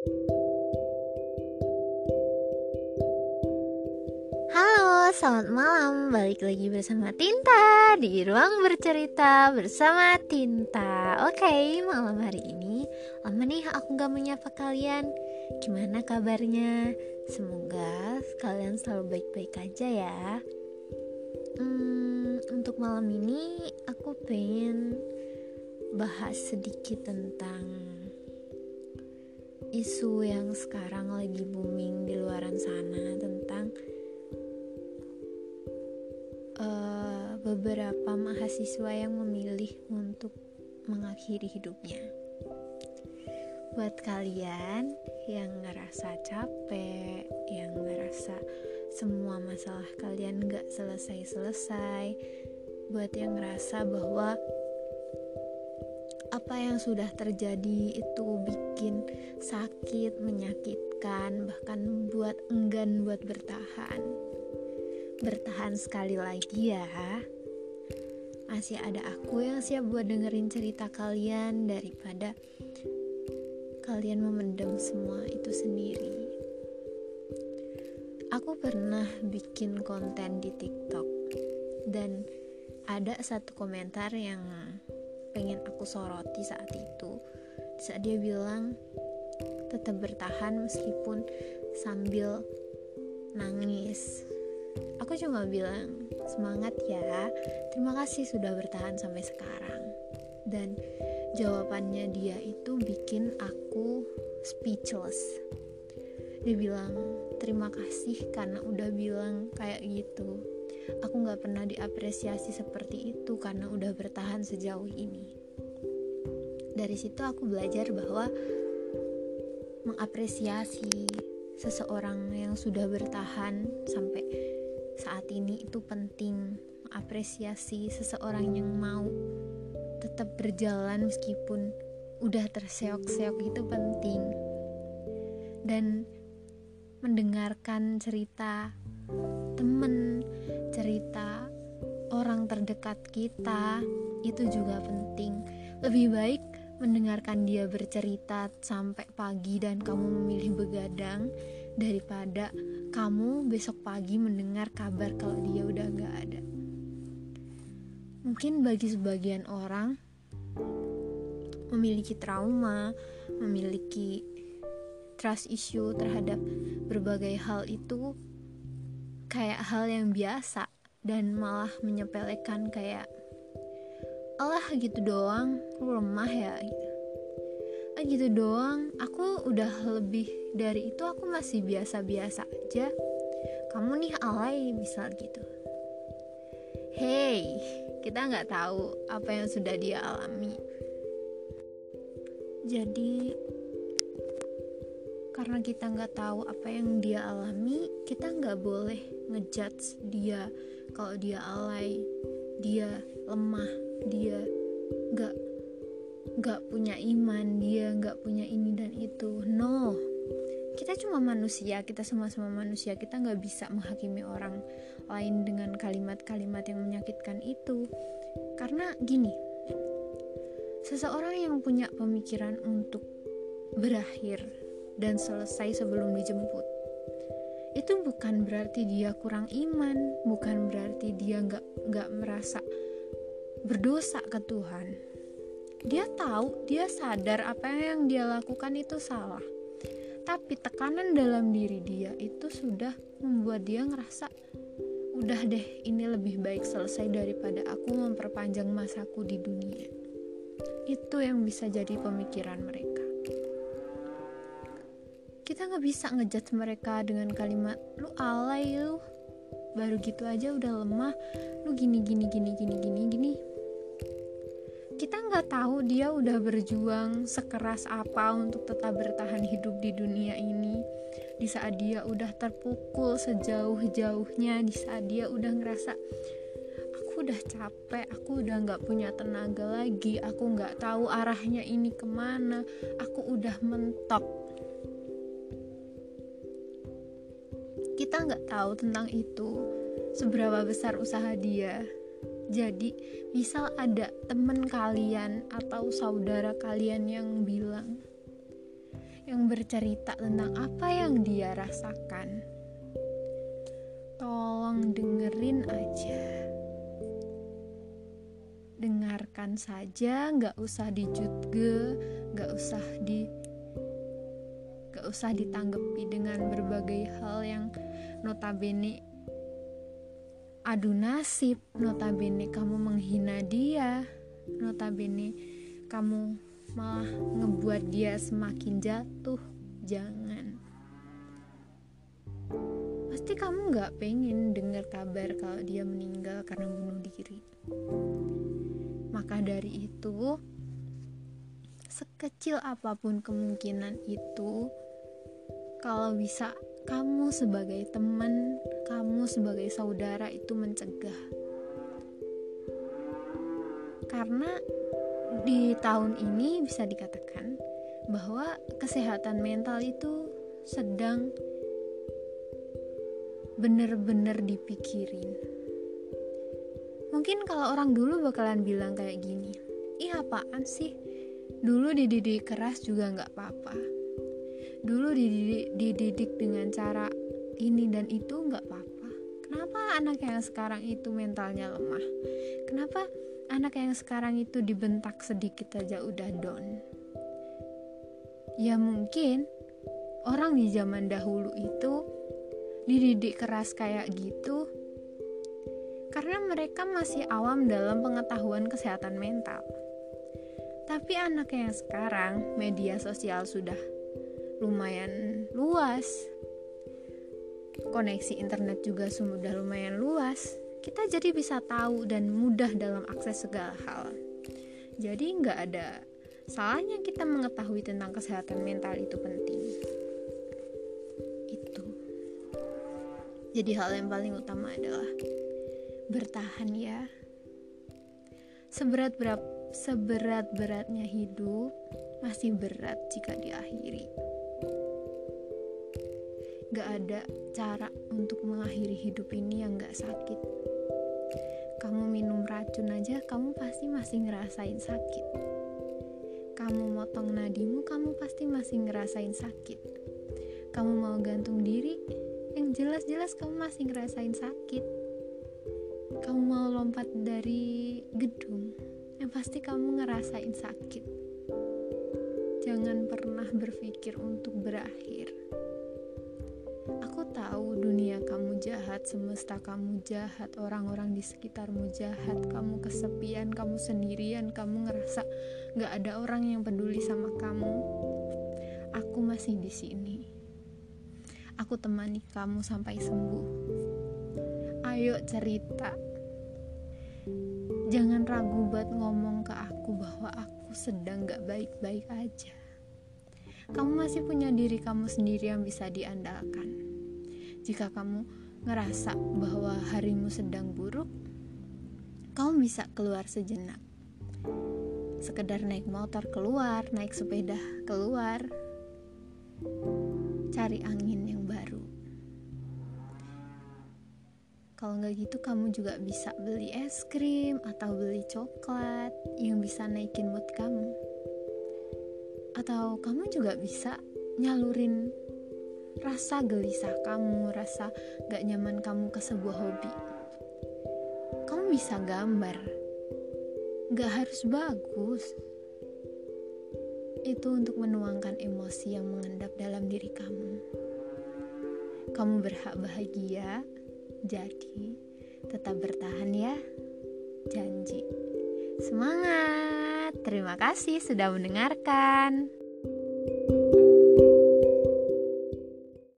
Halo, selamat malam. Balik lagi bersama Tinta di ruang bercerita bersama Tinta. Oke, malam hari ini lama nih aku gak menyapa kalian. Gimana kabarnya? Semoga kalian selalu baik-baik aja ya. Hmm, untuk malam ini aku pengen bahas sedikit tentang isu yang sekarang lagi booming di luaran sana tentang uh, beberapa mahasiswa yang memilih untuk mengakhiri hidupnya. Buat kalian yang ngerasa capek, yang ngerasa semua masalah kalian gak selesai-selesai, buat yang ngerasa bahwa apa yang sudah terjadi itu bikin sakit, menyakitkan, bahkan buat enggan buat bertahan. Bertahan sekali lagi ya. Masih ada aku yang siap buat dengerin cerita kalian daripada kalian memendam semua itu sendiri. Aku pernah bikin konten di TikTok dan ada satu komentar yang pengen aku soroti saat itu. Saat dia bilang tetap bertahan meskipun sambil nangis. Aku cuma bilang semangat ya terima kasih sudah bertahan sampai sekarang. Dan jawabannya dia itu bikin aku speechless. Dia bilang terima kasih karena udah bilang kayak gitu aku gak pernah diapresiasi seperti itu karena udah bertahan sejauh ini. Dari situ aku belajar bahwa mengapresiasi seseorang yang sudah bertahan sampai saat ini itu penting. Mengapresiasi seseorang yang mau tetap berjalan meskipun udah terseok-seok itu penting. Dan mendengarkan cerita temen cerita orang terdekat kita itu juga penting. Lebih baik mendengarkan dia bercerita sampai pagi dan kamu memilih begadang daripada kamu besok pagi mendengar kabar kalau dia udah gak ada. Mungkin bagi sebagian orang memiliki trauma memiliki trust issue terhadap berbagai hal itu kayak hal yang biasa dan malah menyepelekan kayak Allah gitu doang lu lemah ya. Gitu gitu doang. Aku udah lebih dari itu aku masih biasa-biasa aja. Kamu nih alay misal gitu. Hey kita nggak tahu apa yang sudah dia alami. Jadi karena kita nggak tahu apa yang dia alami kita nggak boleh ngejudge dia. Kalau dia alay dia lemah dia nggak nggak punya iman dia nggak punya ini dan itu. No. Kita cuma manusia kita sama-sama manusia kita nggak bisa menghakimi orang lain dengan kalimat-kalimat yang menyakitkan itu. Karena gini seseorang yang punya pemikiran untuk berakhir dan selesai sebelum dijemput itu bukan berarti dia kurang iman bukan berarti dia nggak nggak merasa berdosa ke Tuhan. Dia tahu dia sadar apa yang dia lakukan itu salah. Tapi tekanan dalam diri dia itu sudah membuat dia ngerasa udah deh ini lebih baik selesai daripada aku memperpanjang masaku di dunia. Itu yang bisa jadi pemikiran mereka kita nggak bisa ngejudge mereka dengan kalimat lu alay lu. Baru gitu aja udah lemah lu gini gini gini gini gini gini. Kita nggak tahu dia udah berjuang sekeras apa untuk tetap bertahan hidup di dunia ini. Di saat dia udah terpukul sejauh-jauhnya di saat dia udah ngerasa aku udah capek aku udah nggak punya tenaga lagi aku nggak tahu arahnya ini ke mana aku udah mentok kita nggak tahu tentang itu seberapa besar usaha dia jadi misal ada temen kalian atau saudara kalian yang bilang yang bercerita tentang apa yang dia rasakan. Tolong dengerin aja. Dengarkan saja, nggak usah dijutge, nggak usah di gak usah ditanggapi dengan berbagai hal yang notabene adu nasib, notabene kamu menghina dia, notabene kamu malah ngebuat dia semakin jatuh. Jangan. Pasti kamu gak pengen dengar kabar kalau dia meninggal karena bunuh diri. Maka dari itu, sekecil apa pun kemungkinan itu, kalau bisa kamu sebagai teman, kamu sebagai saudara itu mencegah. Karena di tahun ini bisa dikatakan bahwa kesehatan mental itu sedang benar-benar dipikirin. Mungkin kalau orang dulu bakalan bilang kayak gini, ih apaan sih? Dulu dididik keras juga nggak apa-apa dulu dididik, dididik dengan cara ini dan itu nggak apa-apa. Kenapa anak yang sekarang itu mentalnya lemah? Kenapa anak yang sekarang itu dibentak sedikit aja udah down? Ya mungkin orang di zaman dahulu itu dididik keras kayak gitu karena mereka masih awam dalam pengetahuan kesehatan mental. Tapi anak yang sekarang media sosial sudah lumayan luas. Koneksi internet juga sudah lumayan luas. Kita jadi bisa tahu dan mudah dalam akses segala hal. Jadi nggak ada salahnya kita mengetahui tentang kesehatan mental itu penting. Itu. Jadi hal yang paling utama adalah bertahan ya. Seberat berat seberat beratnya hidup masih berat jika diakhiri gak ada cara untuk mengakhiri hidup ini yang gak sakit. Kamu minum racun aja kamu pasti masih ngerasain sakit. Kamu motong nadimu kamu pasti masih ngerasain sakit. Kamu mau gantung diri yang jelas-jelas kamu masih ngerasain sakit. Kamu mau lompat dari gedung yang pasti kamu ngerasain sakit. Jangan pernah berpikir untuk berakhir dunia kamu jahat, semesta kamu jahat, orang-orang di sekitarmu jahat, kamu kesepian, kamu sendirian, kamu ngerasa gak ada orang yang peduli sama kamu. Aku masih di sini. Aku temani kamu sampai sembuh. Ayo cerita. Jangan ragu buat ngomong ke aku bahwa aku sedang gak baik-baik aja kamu masih punya diri kamu sendiri yang bisa diandalkan. Jika kamu ngerasa bahwa harimu sedang buruk, kamu bisa keluar sejenak. Sekedar naik motor keluar, naik sepeda keluar, cari angin yang baru. Kalau nggak gitu, kamu juga bisa beli es krim atau beli coklat yang bisa naikin mood kamu atau kamu juga bisa nyalurin rasa gelisah kamu, rasa gak nyaman kamu ke sebuah hobi. Kamu bisa gambar, gak harus bagus. Itu untuk menuangkan emosi yang mengendap dalam diri kamu. Kamu berhak bahagia, jadi tetap bertahan ya. Janji. Semangat! Terima kasih sudah mendengarkan.